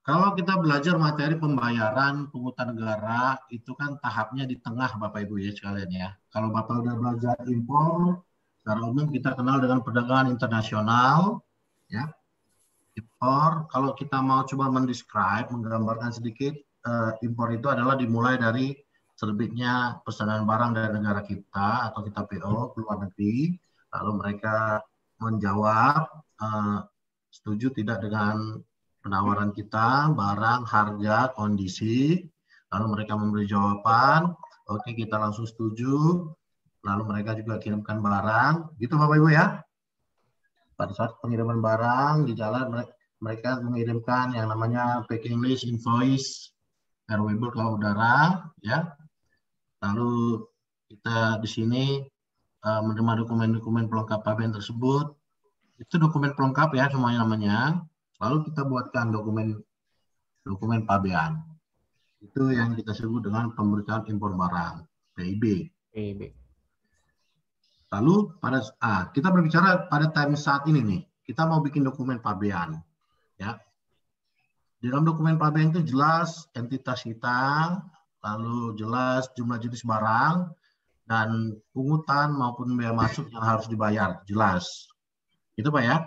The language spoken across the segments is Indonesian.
kalau kita belajar materi pembayaran pungutan negara itu kan tahapnya di tengah Bapak Ibu ya sekalian ya. Kalau Bapak udah belajar impor, secara umum kita kenal dengan perdagangan internasional ya. Impor kalau kita mau coba mendescribe, menggambarkan sedikit uh, impor itu adalah dimulai dari terbitnya pesanan barang dari negara kita atau kita PO ke luar negeri, lalu mereka menjawab uh, setuju tidak dengan penawaran kita, barang, harga, kondisi, lalu mereka memberi jawaban, oke okay, kita langsung setuju, lalu mereka juga kirimkan barang, gitu Bapak Ibu ya. Pada saat pengiriman barang di jalan mereka mengirimkan yang namanya packing list, invoice, airwayable ke udara, ya. Lalu kita di sini uh, menerima dokumen-dokumen pelengkap pabean tersebut. Itu dokumen pelengkap ya semuanya namanya. Lalu kita buatkan dokumen dokumen pabean. Itu yang kita sebut dengan pemberitaan impor barang, PIB. PIB. Lalu pada ah, kita berbicara pada time saat ini nih, kita mau bikin dokumen pabean, ya. Di dalam dokumen pabean itu jelas entitas kita, lalu jelas jumlah jenis barang dan pungutan maupun biaya masuk yang harus dibayar, jelas. Itu Pak ya.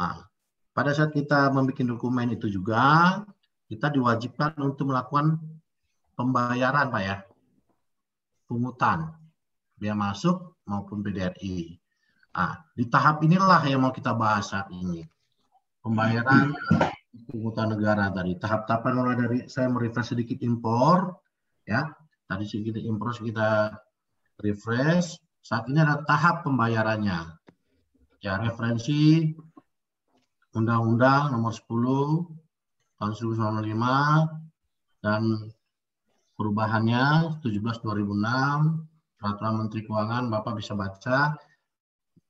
Nah, pada saat kita membuat dokumen itu juga, kita diwajibkan untuk melakukan pembayaran Pak ya. Pungutan, biaya masuk maupun PDRI. Nah, di tahap inilah yang mau kita bahas saat ini. Pembayaran pungutan negara tadi. Tahap-tahapan mulai dari saya merefresh sedikit impor, ya. Tadi sedikit impor kita refresh. Saat ini ada tahap pembayarannya. Ya, referensi Undang-Undang Nomor 10 Tahun 1995 dan perubahannya 17 2006 Peraturan Menteri Keuangan Bapak bisa baca.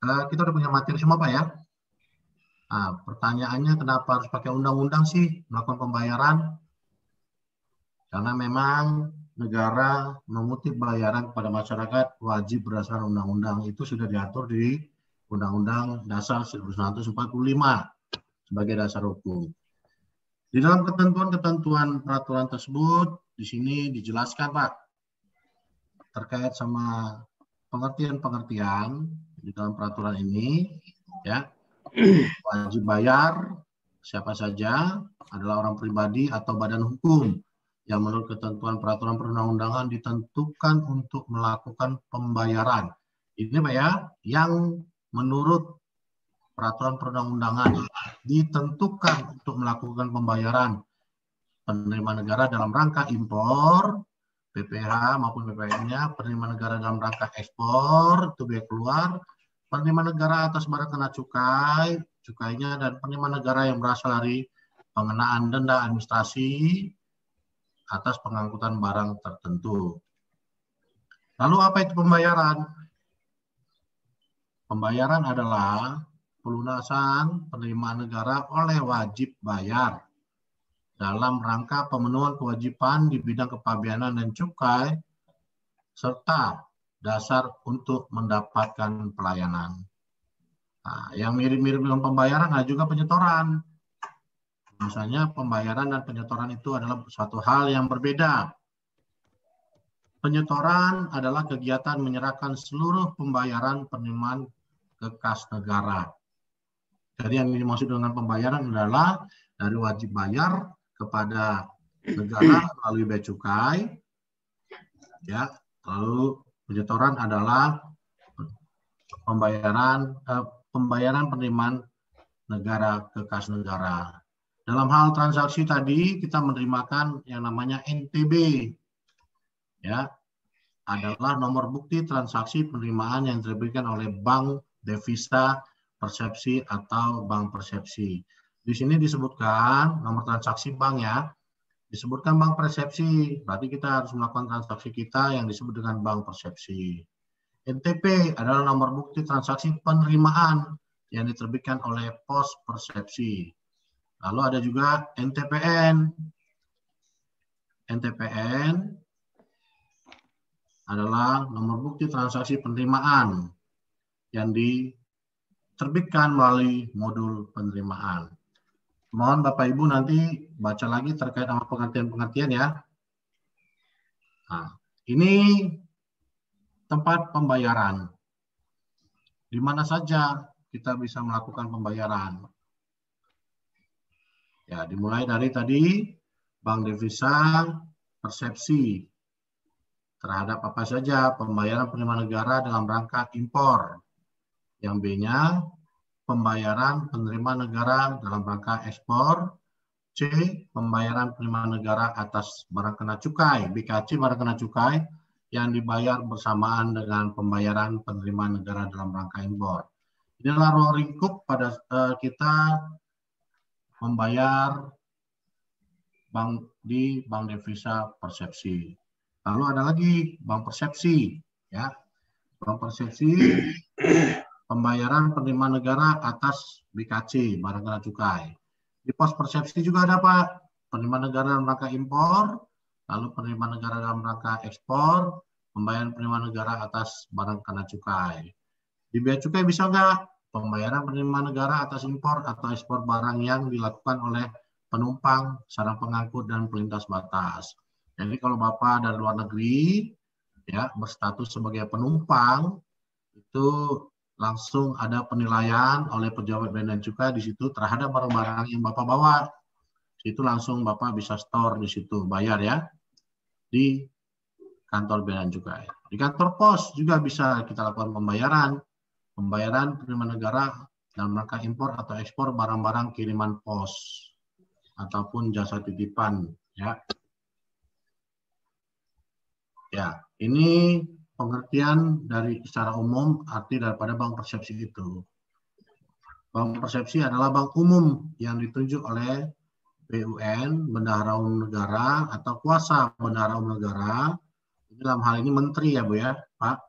Uh, kita udah punya materi semua Pak ya. Nah, pertanyaannya kenapa harus pakai undang-undang sih melakukan pembayaran? Karena memang negara mengutip bayaran kepada masyarakat wajib berdasarkan undang-undang itu sudah diatur di Undang-Undang Dasar 1945 sebagai dasar hukum. Di dalam ketentuan-ketentuan peraturan tersebut, di sini dijelaskan Pak, terkait sama pengertian-pengertian di dalam peraturan ini, ya wajib bayar siapa saja adalah orang pribadi atau badan hukum yang menurut ketentuan peraturan perundang-undangan ditentukan untuk melakukan pembayaran. Ini Pak ya, yang menurut peraturan perundang-undangan ditentukan untuk melakukan pembayaran penerimaan negara dalam rangka impor, PPH maupun PPN-nya, penerimaan negara dalam rangka ekspor, itu biaya keluar, penerimaan negara atas barang kena cukai, cukainya, dan penerimaan negara yang berasal dari pengenaan denda administrasi atas pengangkutan barang tertentu. Lalu apa itu pembayaran? Pembayaran adalah pelunasan penerimaan negara oleh wajib bayar dalam rangka pemenuhan kewajiban di bidang kepabeanan dan cukai serta dasar untuk mendapatkan pelayanan. Nah, yang mirip-mirip dengan pembayaran ada juga penyetoran. Misalnya pembayaran dan penyetoran itu adalah satu hal yang berbeda. Penyetoran adalah kegiatan menyerahkan seluruh pembayaran penerimaan ke kas negara jadi yang dimaksud dengan pembayaran adalah dari wajib bayar kepada negara melalui bea cukai, ya. Lalu penyetoran adalah pembayaran eh, pembayaran penerimaan negara ke kas negara. Dalam hal transaksi tadi kita menerimakan yang namanya NTB, ya, adalah nomor bukti transaksi penerimaan yang diterbitkan oleh bank devisa persepsi atau bank persepsi. Di sini disebutkan nomor transaksi bank ya. Disebutkan bank persepsi, berarti kita harus melakukan transaksi kita yang disebut dengan bank persepsi. NTP adalah nomor bukti transaksi penerimaan yang diterbitkan oleh pos persepsi. Lalu ada juga NTPN. NTPN adalah nomor bukti transaksi penerimaan yang di terbitkan melalui modul penerimaan. Mohon Bapak Ibu nanti baca lagi terkait sama pengertian-pengertian ya. Nah, ini tempat pembayaran. Di mana saja kita bisa melakukan pembayaran. Ya, dimulai dari tadi bank devisa persepsi terhadap apa saja pembayaran penerimaan negara dalam rangka impor. Yang B-nya pembayaran penerimaan negara dalam rangka ekspor. C. Pembayaran penerimaan negara atas barang kena cukai. BKC barang kena cukai yang dibayar bersamaan dengan pembayaran penerimaan negara dalam rangka impor. Inilah ruang lingkup pada uh, kita membayar bank di bank devisa persepsi. Lalu ada lagi bank persepsi, ya. Bank persepsi pembayaran penerimaan negara atas BKC, barang kena cukai. Di pos persepsi juga ada Pak, penerimaan negara dalam rangka impor, lalu penerimaan negara dalam rangka ekspor, pembayaran penerimaan negara atas barang kena cukai. Di bea cukai bisa nggak? Pembayaran penerimaan negara atas impor atau ekspor barang yang dilakukan oleh penumpang, sarang pengangkut, dan pelintas batas. Jadi kalau Bapak dari luar negeri, ya berstatus sebagai penumpang, itu langsung ada penilaian oleh pejabat bea dan cukai di situ terhadap barang-barang yang Bapak bawa. Itu langsung Bapak bisa store di situ, bayar ya. Di kantor bea dan cukai. Di kantor pos juga bisa kita lakukan pembayaran. Pembayaran penerimaan negara dalam rangka impor atau ekspor barang-barang kiriman pos ataupun jasa titipan ya. Ya, ini pengertian dari secara umum arti daripada bank persepsi itu. Bank persepsi adalah bank umum yang ditunjuk oleh BUN, bendahara umum negara atau kuasa bendahara umum negara. Dalam hal ini menteri ya Bu ya, Pak,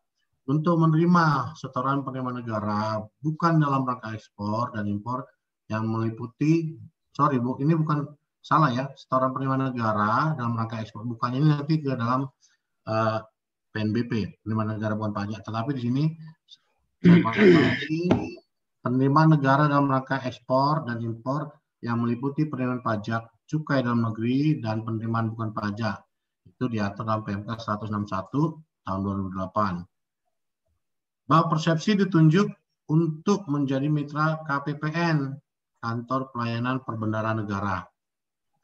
untuk menerima setoran penerimaan negara bukan dalam rangka ekspor dan impor yang meliputi sorry Bu, ini bukan salah ya, setoran penerimaan negara dalam rangka ekspor bukan ini nanti ke dalam uh, PNBP, penerimaan negara bukan pajak. Tetapi di sini penerimaan negara dalam rangka ekspor dan impor yang meliputi penerimaan pajak, cukai dalam negeri, dan penerimaan bukan pajak. Itu diatur dalam PMK 161 tahun 2008. Bank Persepsi ditunjuk untuk menjadi mitra KPPN, Kantor Pelayanan Perbendaharaan Negara.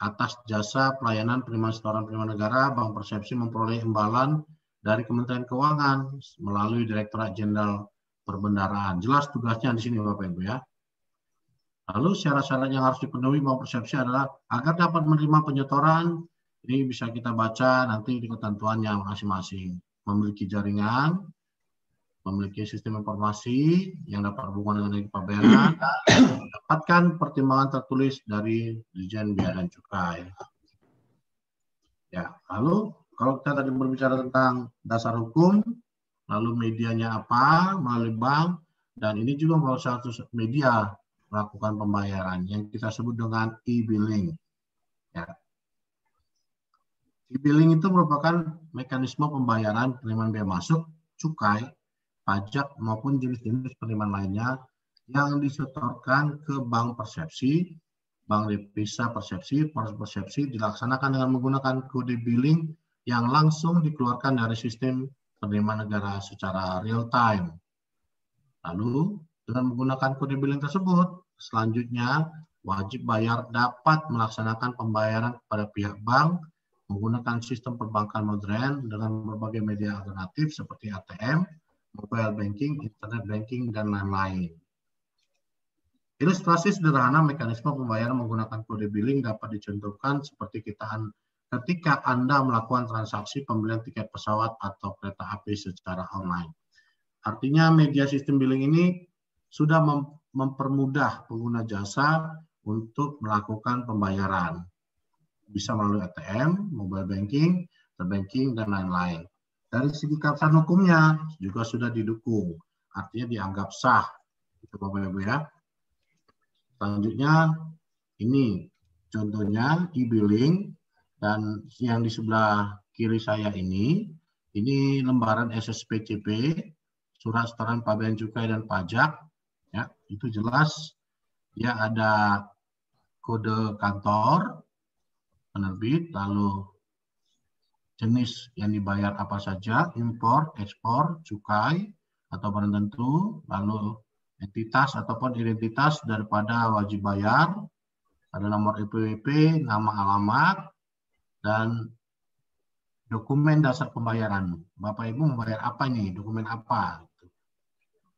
Atas jasa pelayanan penerimaan setoran penerimaan negara, Bank Persepsi memperoleh imbalan dari Kementerian Keuangan melalui Direktorat Jenderal Perbendaraan. Jelas tugasnya di sini Bapak Ibu ya. Lalu syarat-syarat yang harus dipenuhi mau persepsi adalah agar dapat menerima penyetoran, ini bisa kita baca nanti di ketentuannya masing-masing. Memiliki jaringan, memiliki sistem informasi yang dapat berhubungan dengan pembayaran, dapatkan pertimbangan tertulis dari Dirjen Bea dan Cukai. Ya, lalu kalau kita tadi berbicara tentang dasar hukum, lalu medianya apa, melalui bank, dan ini juga melalui satu media melakukan pembayaran yang kita sebut dengan e-billing. Ya. E-billing itu merupakan mekanisme pembayaran penerimaan biaya masuk, cukai, pajak maupun jenis-jenis penerimaan lainnya yang disetorkan ke bank persepsi, bank devisa persepsi, persepsi dilaksanakan dengan menggunakan kode billing yang langsung dikeluarkan dari sistem penerimaan negara secara real time. Lalu, dengan menggunakan kode billing tersebut, selanjutnya wajib bayar dapat melaksanakan pembayaran kepada pihak bank menggunakan sistem perbankan modern dengan berbagai media alternatif seperti ATM, mobile banking, internet banking, dan lain-lain. Ilustrasi sederhana mekanisme pembayaran menggunakan kode billing dapat dicontohkan seperti kita ketika Anda melakukan transaksi pembelian tiket pesawat atau kereta api secara online. Artinya media sistem billing ini sudah mempermudah pengguna jasa untuk melakukan pembayaran. Bisa melalui ATM, mobile banking, banking, dan lain-lain. Dari segi keabsahan hukumnya juga sudah didukung, artinya dianggap sah. Itu Bapak Ibu ya. Selanjutnya ini contohnya e-billing dan yang di sebelah kiri saya ini, ini lembaran SSPCP, surat setoran pabean cukai dan pajak. Ya, itu jelas ya ada kode kantor penerbit, lalu jenis yang dibayar apa saja, impor, ekspor, cukai, atau barang tentu, lalu entitas ataupun identitas daripada wajib bayar, ada nomor IPWP, nama alamat, dan dokumen dasar pembayaran. Bapak Ibu membayar apa nih? Dokumen apa?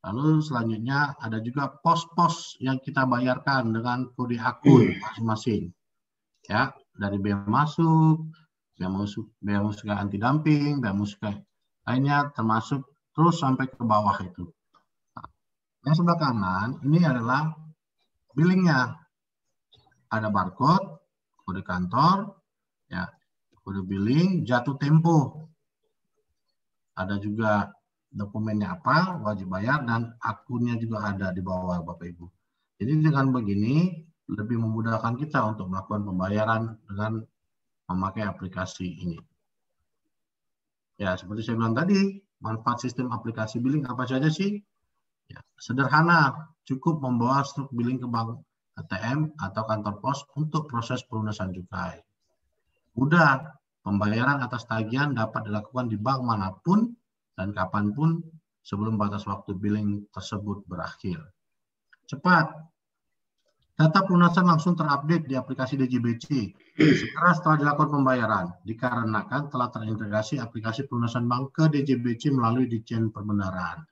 Lalu selanjutnya ada juga pos-pos yang kita bayarkan dengan kode akun masing-masing. Ya, dari bea masuk, bea masuk, bea masuk anti dumping, bea masuk lainnya termasuk terus sampai ke bawah itu. Nah, yang sebelah kanan ini adalah billingnya. Ada barcode, kode kantor, ya, kode billing, jatuh tempo. Ada juga dokumennya apa, wajib bayar, dan akunnya juga ada di bawah Bapak Ibu. Jadi dengan begini, lebih memudahkan kita untuk melakukan pembayaran dengan memakai aplikasi ini. Ya, seperti saya bilang tadi, manfaat sistem aplikasi billing apa saja sih? Ya, sederhana, cukup membawa struk billing ke bank ATM atau kantor pos untuk proses pelunasan cukai. Mudah, pembayaran atas tagihan dapat dilakukan di bank mana pun dan kapan pun sebelum batas waktu billing tersebut berakhir. Cepat, Data pelunasan langsung terupdate di aplikasi DJBC segera setelah dilakukan pembayaran, dikarenakan telah terintegrasi aplikasi pelunasan bank ke DJBC melalui Dijen Perbendaharaan.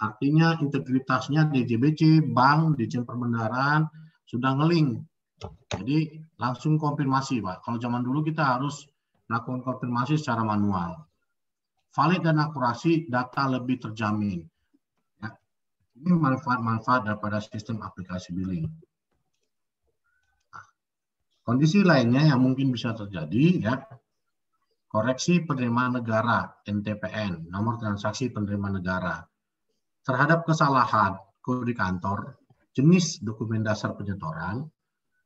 Artinya integritasnya DJBC, bank, Dijen Perbendaharaan sudah ngeling. Jadi langsung konfirmasi, Pak. Kalau zaman dulu kita harus melakukan konfirmasi secara manual. Valid dan akurasi data lebih terjamin. Ya. Ini manfaat-manfaat daripada sistem aplikasi billing. Kondisi lainnya yang mungkin bisa terjadi ya koreksi penerimaan negara NTPN nomor transaksi penerimaan negara terhadap kesalahan kode kantor, jenis dokumen dasar penyetoran,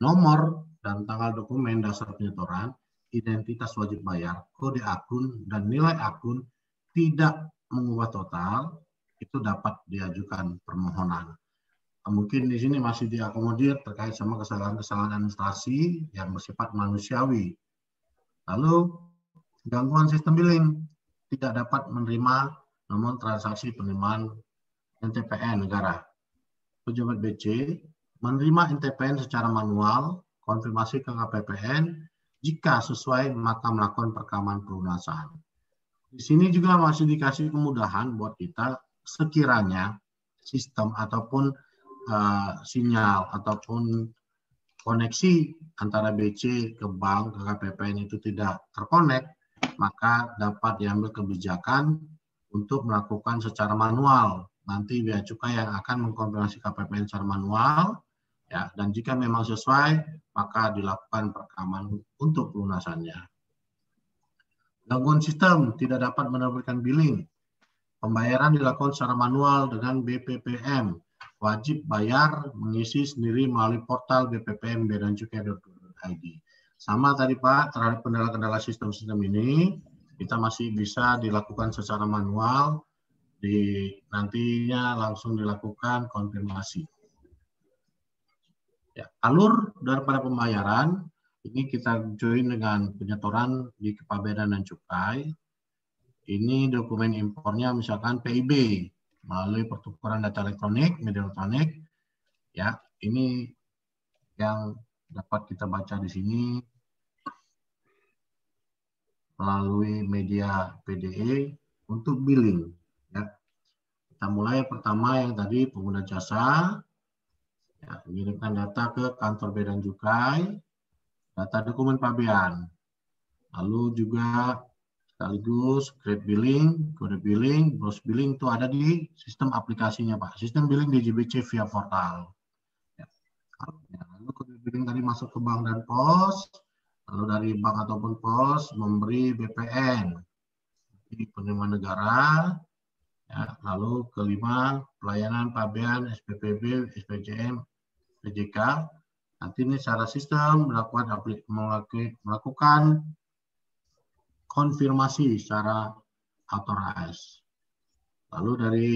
nomor dan tanggal dokumen dasar penyetoran, identitas wajib bayar, kode akun dan nilai akun tidak mengubah total itu dapat diajukan permohonan mungkin di sini masih diakomodir terkait sama kesalahan-kesalahan administrasi yang bersifat manusiawi. Lalu gangguan sistem billing tidak dapat menerima nomor transaksi penerimaan NTPN negara. Pejabat BC menerima NTPN secara manual, konfirmasi ke KPPN jika sesuai maka melakukan perekaman pelunasan. Di sini juga masih dikasih kemudahan buat kita sekiranya sistem ataupun uh, sinyal ataupun koneksi antara BC ke bank ke KPPN itu tidak terkonek, maka dapat diambil kebijakan untuk melakukan secara manual. Nanti bea cukai yang akan mengkonfirmasi KPPN secara manual, ya. Dan jika memang sesuai, maka dilakukan perekaman untuk pelunasannya. Gangguan sistem tidak dapat menerbitkan billing. Pembayaran dilakukan secara manual dengan BPPM wajib bayar mengisi sendiri melalui portal BPPM bedancukai.id. Sama tadi Pak, terhadap kendala-kendala sistem-sistem ini, kita masih bisa dilakukan secara manual, di nantinya langsung dilakukan konfirmasi. Ya, alur daripada pembayaran, ini kita join dengan penyetoran di Kepabeanan dan Cukai. Ini dokumen impornya misalkan PIB, melalui pertukaran data elektronik, media elektronik. Ya, ini yang dapat kita baca di sini melalui media PDE untuk billing. Ya. Kita mulai pertama yang tadi pengguna jasa, ya, mengirimkan data ke kantor bea dan cukai, data dokumen pabean, lalu juga sekaligus create billing, kode billing, browse billing itu ada di sistem aplikasinya Pak. Sistem billing DJBC via portal. Ya. Lalu kode billing tadi masuk ke bank dan pos, lalu dari bank ataupun pos memberi BPN, di penerimaan negara, ya. lalu kelima pelayanan pabean SPPB, SPJM, PJK. Nanti ini secara sistem melakukan melakukan konfirmasi secara authorized. Lalu dari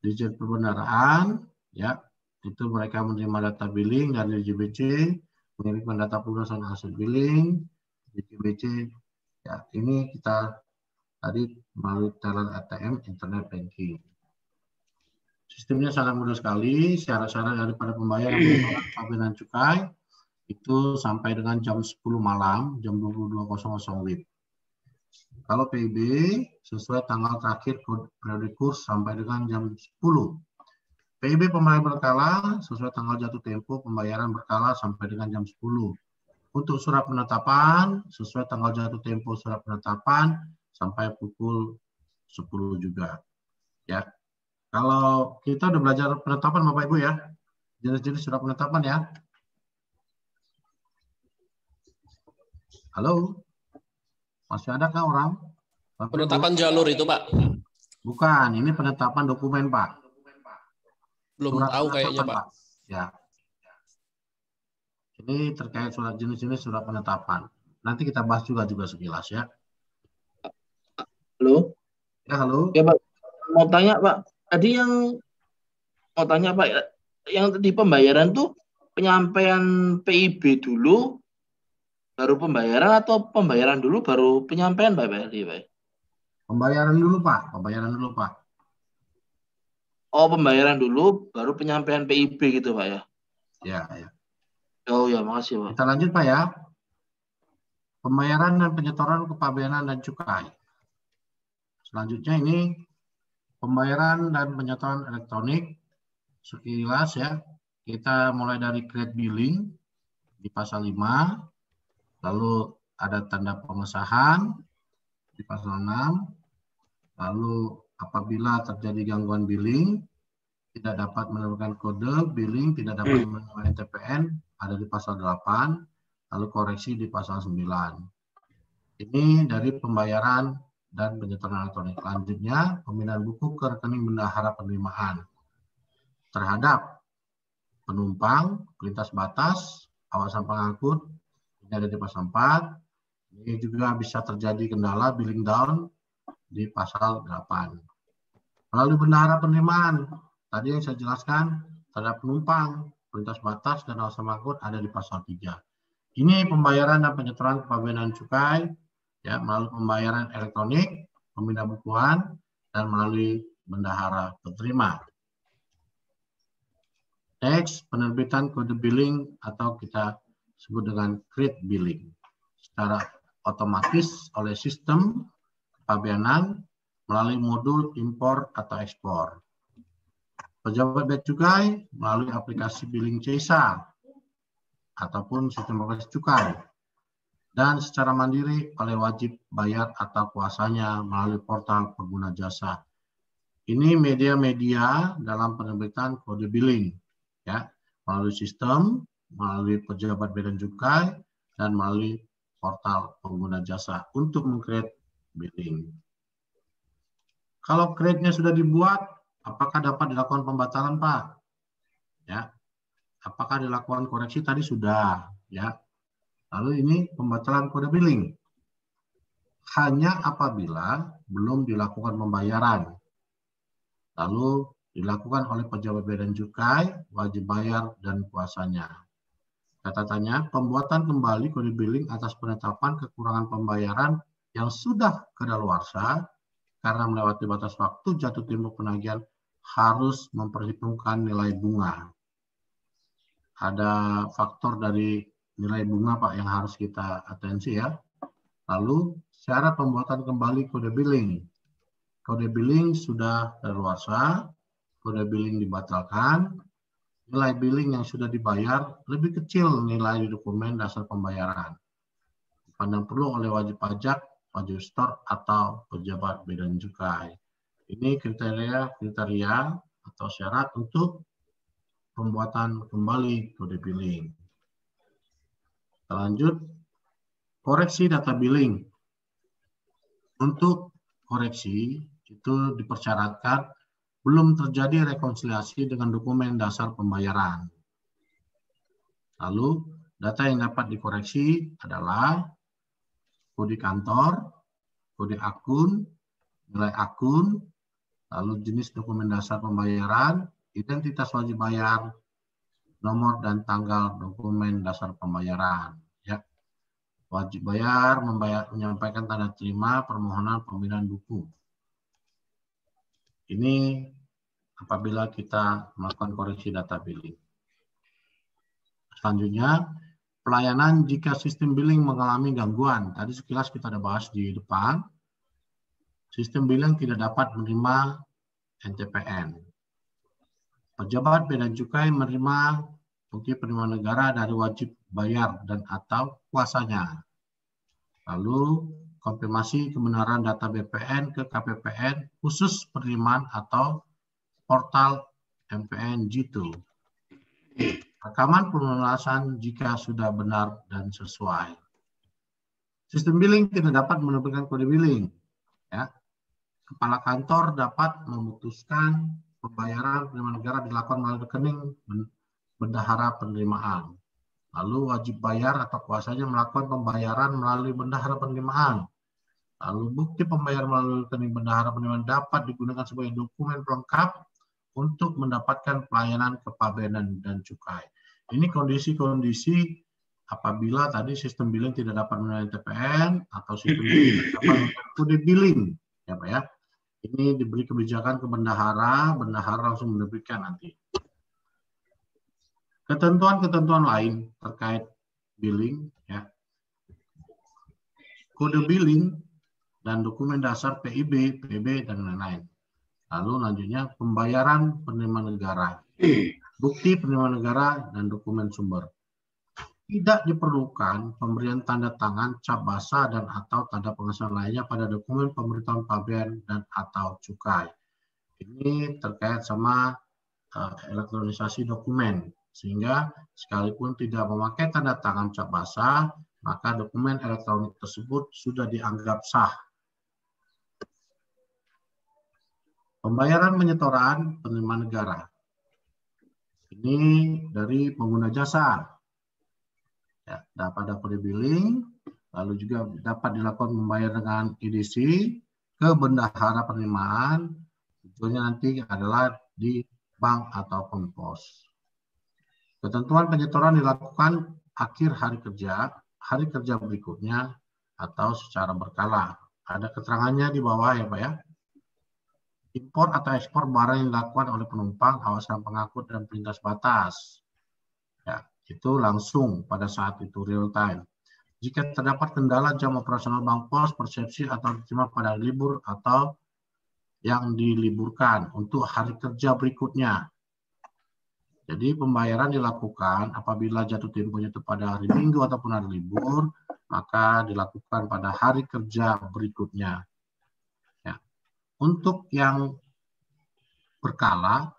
Dirjen Perbendaraan, ya itu mereka menerima data billing dari JBC, mengirimkan data pelunasan hasil billing, di JBC. Ya, ini kita tadi melalui talent ATM Internet Banking. Sistemnya sangat mudah sekali, syarat-syarat daripada pembayaran pembayaran cukai itu sampai dengan jam 10 malam, jam 22.00 WIB. Kalau PIB sesuai tanggal terakhir periode kurs sampai dengan jam 10. PIB pembayaran berkala sesuai tanggal jatuh tempo pembayaran berkala sampai dengan jam 10. Untuk surat penetapan sesuai tanggal jatuh tempo surat penetapan sampai pukul 10 juga. Ya. Kalau kita udah belajar penetapan Bapak Ibu ya. Jenis-jenis surat penetapan ya. Halo? Masih ada kah orang? Bapak penetapan Ibu? jalur itu, Pak? Bukan, ini penetapan dokumen, Pak. Belum surat tahu kayaknya, Pak. Pak. Ya. Ini terkait surat jenis-jenis surat penetapan. Nanti kita bahas juga juga sekilas ya. Halo? Ya, halo. Ya, Pak. Mau tanya, Pak. Tadi yang mau tanya, Pak, yang di pembayaran tuh penyampaian PIB dulu baru pembayaran atau pembayaran dulu baru penyampaian Pak Pak? Pembayaran dulu Pak, pembayaran dulu Pak. Oh pembayaran dulu baru penyampaian PIB gitu Pak ya? Ya, ya. Oh ya, makasih Pak. Kita lanjut Pak ya. Pembayaran dan penyetoran kepabeanan dan cukai. Selanjutnya ini pembayaran dan penyetoran elektronik. Sekilas ya, kita mulai dari create billing di pasal 5 Lalu ada tanda pengesahan di pasal 6. Lalu apabila terjadi gangguan billing, tidak dapat menemukan kode billing, tidak dapat hmm. menemukan TPN, ada di pasal 8, lalu koreksi di pasal 9. Ini dari pembayaran dan penyetoran elektronik. Selanjutnya, pemindahan buku ke rekening bendahara penerimaan terhadap penumpang, pelintas batas, awasan pengangkut, ini ada di pasal 4. Ini juga bisa terjadi kendala billing down di pasal 8. Melalui bendahara penerimaan, tadi yang saya jelaskan terhadap penumpang, perintah batas, dan awasan mangkut ada di pasal 3. Ini pembayaran dan penyetoran kepabeanan cukai ya melalui pembayaran elektronik, pemindah bukuan, dan melalui bendahara penerima. Next, penerbitan kode billing atau kita disebut dengan create billing secara otomatis oleh sistem kepabeanan melalui modul impor atau ekspor. Pejabat bea cukai melalui aplikasi billing CESA ataupun sistem berbasis cukai dan secara mandiri oleh wajib bayar atau kuasanya melalui portal pengguna jasa. Ini media-media dalam penerbitan kode billing ya melalui sistem melalui pejabat bea dan cukai dan melalui portal pengguna jasa untuk mengcreate billing. Kalau create-nya sudah dibuat, apakah dapat dilakukan pembatalan, Pak? Ya. Apakah dilakukan koreksi tadi sudah, ya. Lalu ini pembatalan kode billing. Hanya apabila belum dilakukan pembayaran. Lalu dilakukan oleh pejabat bea dan cukai, wajib bayar dan kuasanya. Catatannya, pembuatan kembali kode billing atas penetapan kekurangan pembayaran yang sudah kedaluarsa karena melewati batas waktu jatuh tempo penagihan harus memperhitungkan nilai bunga. Ada faktor dari nilai bunga Pak yang harus kita atensi ya. Lalu syarat pembuatan kembali kode billing. Kode billing sudah kedaluarsa, kode billing dibatalkan, nilai billing yang sudah dibayar lebih kecil nilai di dokumen dasar pembayaran. Pandang perlu oleh wajib pajak, wajib store, atau pejabat bea cukai. Ini kriteria-kriteria atau syarat untuk pembuatan kembali kode billing. Lanjut, koreksi data billing. Untuk koreksi itu dipersyaratkan belum terjadi rekonsiliasi dengan dokumen dasar pembayaran. Lalu, data yang dapat dikoreksi adalah kode kantor, kode akun, nilai akun, lalu jenis dokumen dasar pembayaran, identitas wajib bayar, nomor dan tanggal dokumen dasar pembayaran. Ya, wajib bayar membayar menyampaikan tanda terima permohonan pembinaan buku. Ini apabila kita melakukan koreksi data billing. Selanjutnya, pelayanan jika sistem billing mengalami gangguan. Tadi sekilas kita ada bahas di depan. Sistem billing tidak dapat menerima NTPN. Pejabat bea dan cukai menerima bukti penerimaan negara dari wajib bayar dan atau kuasanya. Lalu konfirmasi kebenaran data BPN ke KPPN khusus penerimaan atau portal MPN G2. Rekaman pelunasan jika sudah benar dan sesuai. Sistem billing tidak dapat menerbitkan kode billing. Ya. Kepala kantor dapat memutuskan pembayaran penerimaan negara dilakukan melalui rekening bendahara penerimaan. Lalu wajib bayar atau kuasanya melakukan pembayaran melalui bendahara penerimaan Lalu bukti pembayaran melalui rekening bendahara penerimaan dapat digunakan sebagai dokumen pelengkap untuk mendapatkan pelayanan kepabeanan dan cukai. Ini kondisi-kondisi apabila tadi sistem billing tidak dapat menerima TPN atau sistem billing tidak dapat kode billing, ya Pak ya. Ini diberi kebijakan ke bendahara, bendahara langsung menerbitkan nanti. Ketentuan-ketentuan lain terkait billing, ya. Kode billing dan dokumen dasar PIB, PB, dan lain-lain. Lalu lanjutnya pembayaran penerimaan negara, bukti penerimaan negara, dan dokumen sumber. Tidak diperlukan pemberian tanda tangan, cap basah, dan atau tanda pengesahan lainnya pada dokumen pemberitahuan pabean dan atau cukai. Ini terkait sama uh, elektronisasi dokumen, sehingga sekalipun tidak memakai tanda tangan cap basah, maka dokumen elektronik tersebut sudah dianggap sah Pembayaran penyetoran penerimaan negara. Ini dari pengguna jasa. Ya, dapat dapat billing, lalu juga dapat dilakukan membayar dengan EDC ke bendahara penerimaan. Tujuannya nanti adalah di bank atau pos. Ketentuan penyetoran dilakukan akhir hari kerja, hari kerja berikutnya, atau secara berkala. Ada keterangannya di bawah ya Pak ya impor atau ekspor barang yang dilakukan oleh penumpang, kawasan pengangkut, dan pelintas batas. Ya, itu langsung pada saat itu real time. Jika terdapat kendala jam operasional bank pos, persepsi atau diterima pada libur atau yang diliburkan untuk hari kerja berikutnya. Jadi pembayaran dilakukan apabila jatuh temponya itu pada hari Minggu ataupun hari libur, maka dilakukan pada hari kerja berikutnya. Untuk yang berkala,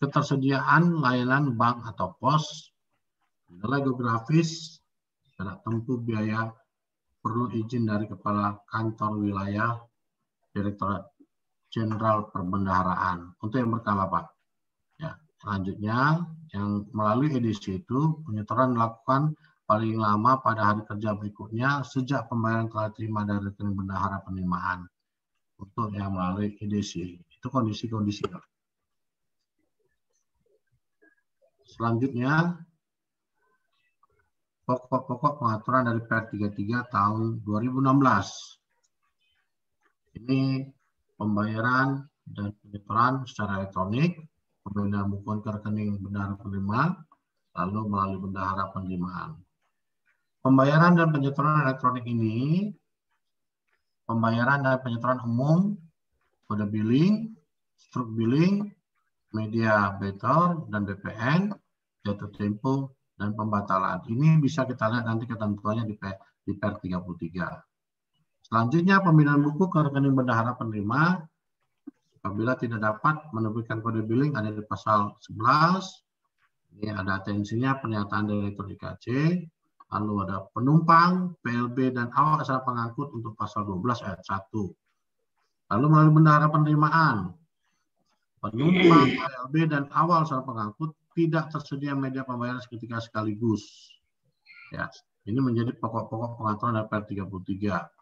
ketersediaan layanan bank atau pos, nilai geografis, jarak tempuh biaya, perlu izin dari Kepala Kantor Wilayah Direktorat Jenderal Perbendaharaan. Untuk yang berkala, Pak. Ya, selanjutnya, yang melalui edisi itu, penyetoran dilakukan paling lama pada hari kerja berikutnya sejak pembayaran telah terima dari rekening bendahara penerimaan untuk yang melalui EDC. Itu kondisi-kondisi. Selanjutnya, pokok-pokok pengaturan dari PR33 tahun 2016. Ini pembayaran dan penyetoran secara elektronik, pembinaan buku ke rekening bendahara penerima, lalu melalui bendahara penerimaan. Pembayaran dan penyetoran elektronik ini pembayaran dan penyetoran umum, kode billing, struk billing, media better dan BPN, jatuh tempo, dan pembatalan. Ini bisa kita lihat nanti ketentuannya di, di per 33. Selanjutnya, pembinaan buku ke rekening bendahara penerima apabila tidak dapat menerbitkan kode billing ada di pasal 11. Ini ada atensinya pernyataan direktur IKC lalu ada penumpang, PLB, dan awak asal pengangkut untuk pasal 12 ayat 1. Lalu melalui bendahara penerimaan, penumpang, PLB, dan awal asal pengangkut tidak tersedia media pembayaran seketika sekaligus. Ya, ini menjadi pokok-pokok pengaturan dari 33.